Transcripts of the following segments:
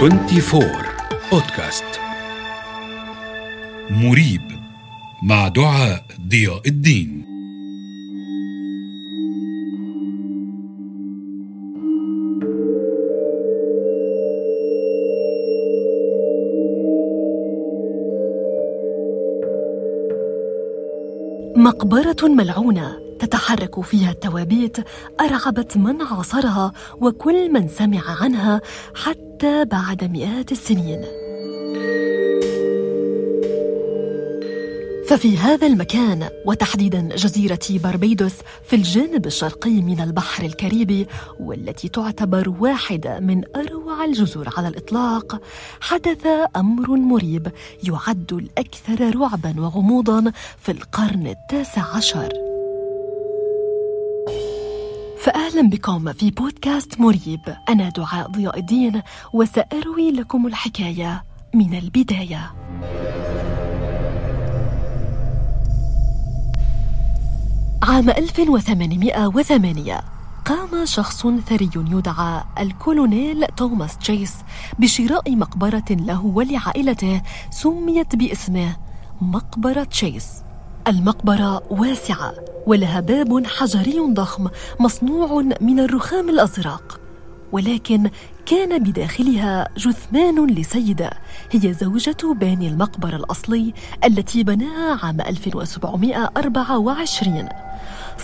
24 بودكاست مريب مع دعاء ضياء الدين. مقبرة ملعونة. تتحرك فيها التوابيت أرعبت من عاصرها وكل من سمع عنها حتى بعد مئات السنين. ففي هذا المكان وتحديدا جزيرة باربيدوس في الجانب الشرقي من البحر الكاريبي والتي تعتبر واحدة من أروع الجزر على الإطلاق حدث أمر مريب يعد الأكثر رعبا وغموضا في القرن التاسع عشر. فأهلا بكم في بودكاست مريب. أنا دعاء ضياء الدين وسأروي لكم الحكاية من البداية. عام 1808 قام شخص ثري يدعى الكولونيل توماس تشيس بشراء مقبرة له ولعائلته سميت باسمه مقبرة تشيس المقبرة واسعة ولها باب حجري ضخم مصنوع من الرخام الأزرق. ولكن كان بداخلها جثمان لسيدة هي زوجة باني المقبرة الأصلي التي بناها عام 1724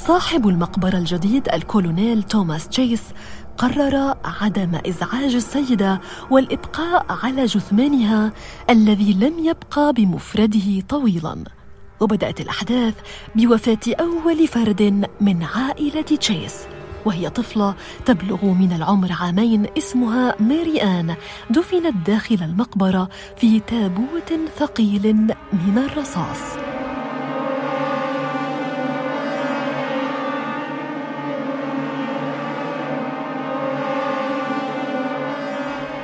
صاحب المقبرة الجديد الكولونيل توماس تشيس قرر عدم إزعاج السيدة والإبقاء على جثمانها الذي لم يبقى بمفرده طويلا. وبدأت الأحداث بوفاة أول فرد من عائلة تشيس وهي طفلة تبلغ من العمر عامين اسمها ماري آن دفنت داخل المقبرة في تابوت ثقيل من الرصاص.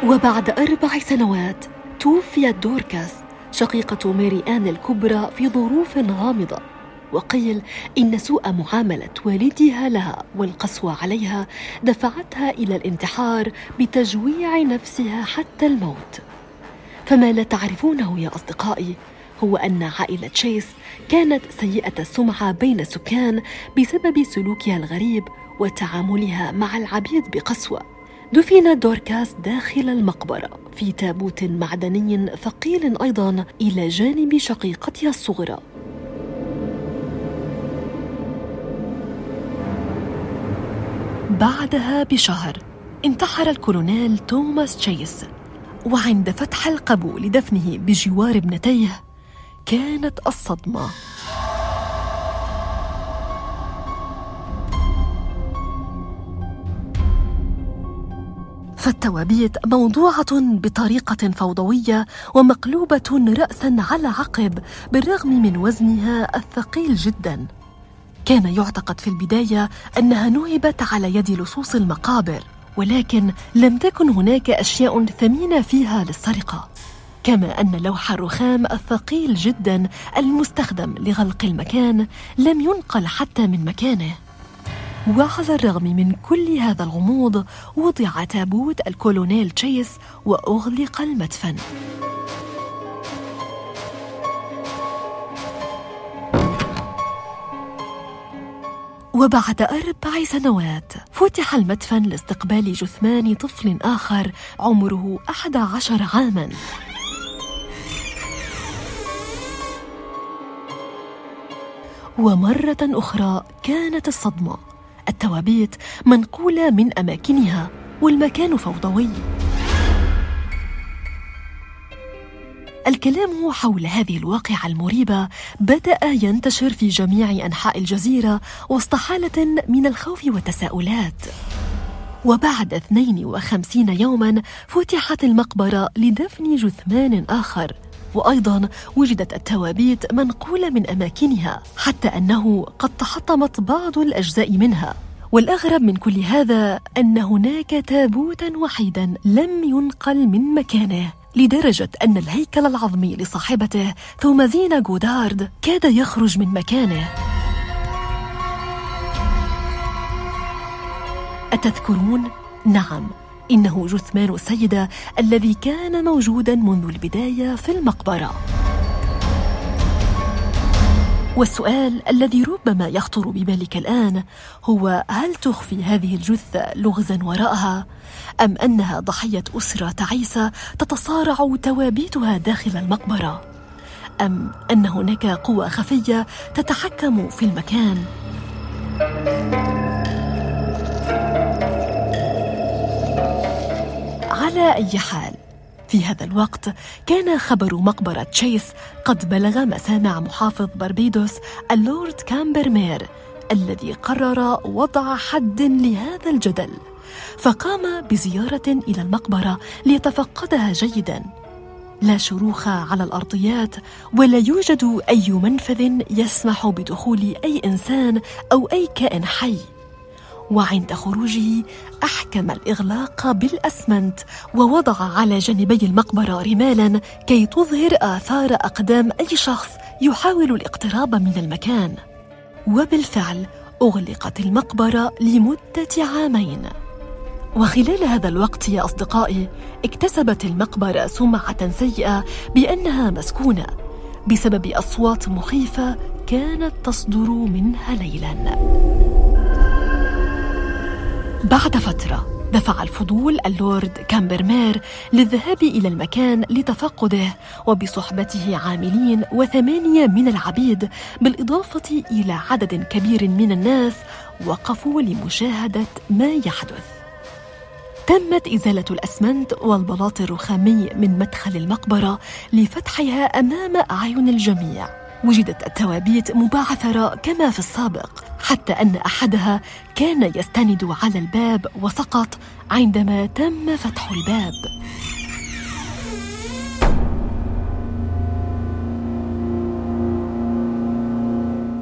وبعد أربع سنوات توفيت دوركاس شقيقة ماري آن الكبرى في ظروف غامضة وقيل إن سوء معاملة والدها لها والقسوة عليها دفعتها إلى الانتحار بتجويع نفسها حتى الموت. فما لا تعرفونه يا أصدقائي هو أن عائلة تشيس كانت سيئة السمعة بين السكان بسبب سلوكها الغريب وتعاملها مع العبيد بقسوة. دفن دوركاس داخل المقبرة في تابوت معدني ثقيل أيضا إلى جانب شقيقتها الصغرى. بعدها بشهر انتحر الكولونيل توماس تشيس وعند فتح القبو لدفنه بجوار ابنتيه كانت الصدمة. فالتوابيت موضوعة بطريقة فوضوية ومقلوبة رأسا على عقب بالرغم من وزنها الثقيل جدا. كان يعتقد في البداية أنها نهبت على يد لصوص المقابر ولكن لم تكن هناك أشياء ثمينة فيها للسرقة. كما أن لوح الرخام الثقيل جدا المستخدم لغلق المكان لم ينقل حتى من مكانه. وعلى الرغم من كل هذا الغموض وضع تابوت الكولونيل تشيس وأغلق المدفن. وبعد أربع سنوات فتح المدفن لاستقبال جثمان طفل آخر عمره أحد عشر عاماً. ومرة أخرى كانت الصدمة. التوابيت منقولة من أماكنها والمكان فوضوي. الكلام حول هذه الواقعة المريبة بدأ ينتشر في جميع أنحاء الجزيرة وسط حالة من الخوف والتساؤلات. وبعد 52 يوما فتحت المقبرة لدفن جثمان آخر. وأيضا وجدت التوابيت منقولة من أماكنها حتى أنه قد تحطمت بعض الأجزاء منها. والأغرب من كل هذا أن هناك تابوتا وحيدا لم ينقل من مكانه لدرجة أن الهيكل العظمي لصاحبته ثومازينا جودارد كاد يخرج من مكانه. أتذكرون؟ نعم. إنه جثمان السيدة الذي كان موجودا منذ البداية في المقبرة والسؤال الذي ربما يخطر ببالك الآن هو هل تخفي هذه الجثة لغزا وراءها؟ أم أنها ضحية أسرة تعيسة تتصارع توابيتها داخل المقبرة؟ أم أن هناك قوى خفية تتحكم في المكان؟ على أي حال. في هذا الوقت كان خبر مقبرة تشيس قد بلغ مسامع محافظ بربيدوس اللورد كامبرمير الذي قرر وضع حد لهذا الجدل. فقام بزيارة إلى المقبرة ليتفقدها جيداً. لا شروخ على الأرضيات ولا يوجد أي منفذ يسمح بدخول أي إنسان أو أي كائن حي. وعند خروجه أحكم الإغلاق بالأسمنت ووضع على جانبي المقبرة رمالا كي تظهر آثار أقدام أي شخص يحاول الاقتراب من المكان. وبالفعل أغلقت المقبرة لمدة عامين. وخلال هذا الوقت يا أصدقائي اكتسبت المقبرة سمعة سيئة بأنها مسكونة. بسبب أصوات مخيفة كانت تصدر منها ليلا. بعد فترة دفع الفضول اللورد كامبرمير للذهاب إلى المكان لتفقده وبصحبته عاملين وثمانية من العبيد بالإضافة إلى عدد كبير من الناس وقفوا لمشاهدة ما يحدث. تمت إزالة الأسمنت والبلاط الرخامي من مدخل المقبرة لفتحها أمام أعين الجميع. وجدت التوابيت مبعثرة كما في السابق حتى أن أحدها كان يستند على الباب وسقط عندما تم فتح الباب.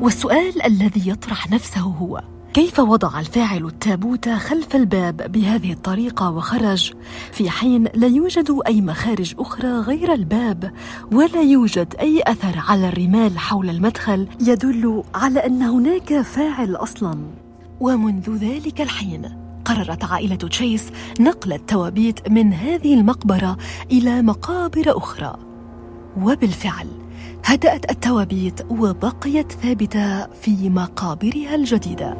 والسؤال الذي يطرح نفسه هو كيف وضع الفاعل التابوت خلف الباب بهذه الطريقة وخرج؟ في حين لا يوجد أي مخارج أخرى غير الباب ولا يوجد أي أثر على الرمال حول المدخل يدل على أن هناك فاعل أصلا. ومنذ ذلك الحين قررت عائلة تشيس نقل التوابيت من هذه المقبرة إلى مقابر أخرى. وبالفعل هدأت التوابيت وبقيت ثابتة في مقابرها الجديدة.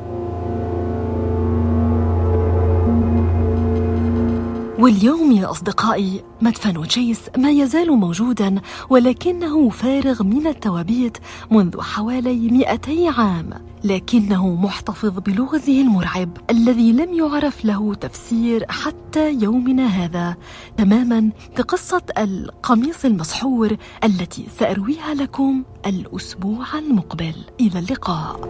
واليوم يا أصدقائي مدفن جيس ما يزال موجودا ولكنه فارغ من التوابيت منذ حوالي 200 عام. لكنه محتفظ بلغزه المرعب الذي لم يعرف له تفسير حتى يومنا هذا تماما كقصة القميص المسحور التي سأرويها لكم الأسبوع المقبل. إلى اللقاء.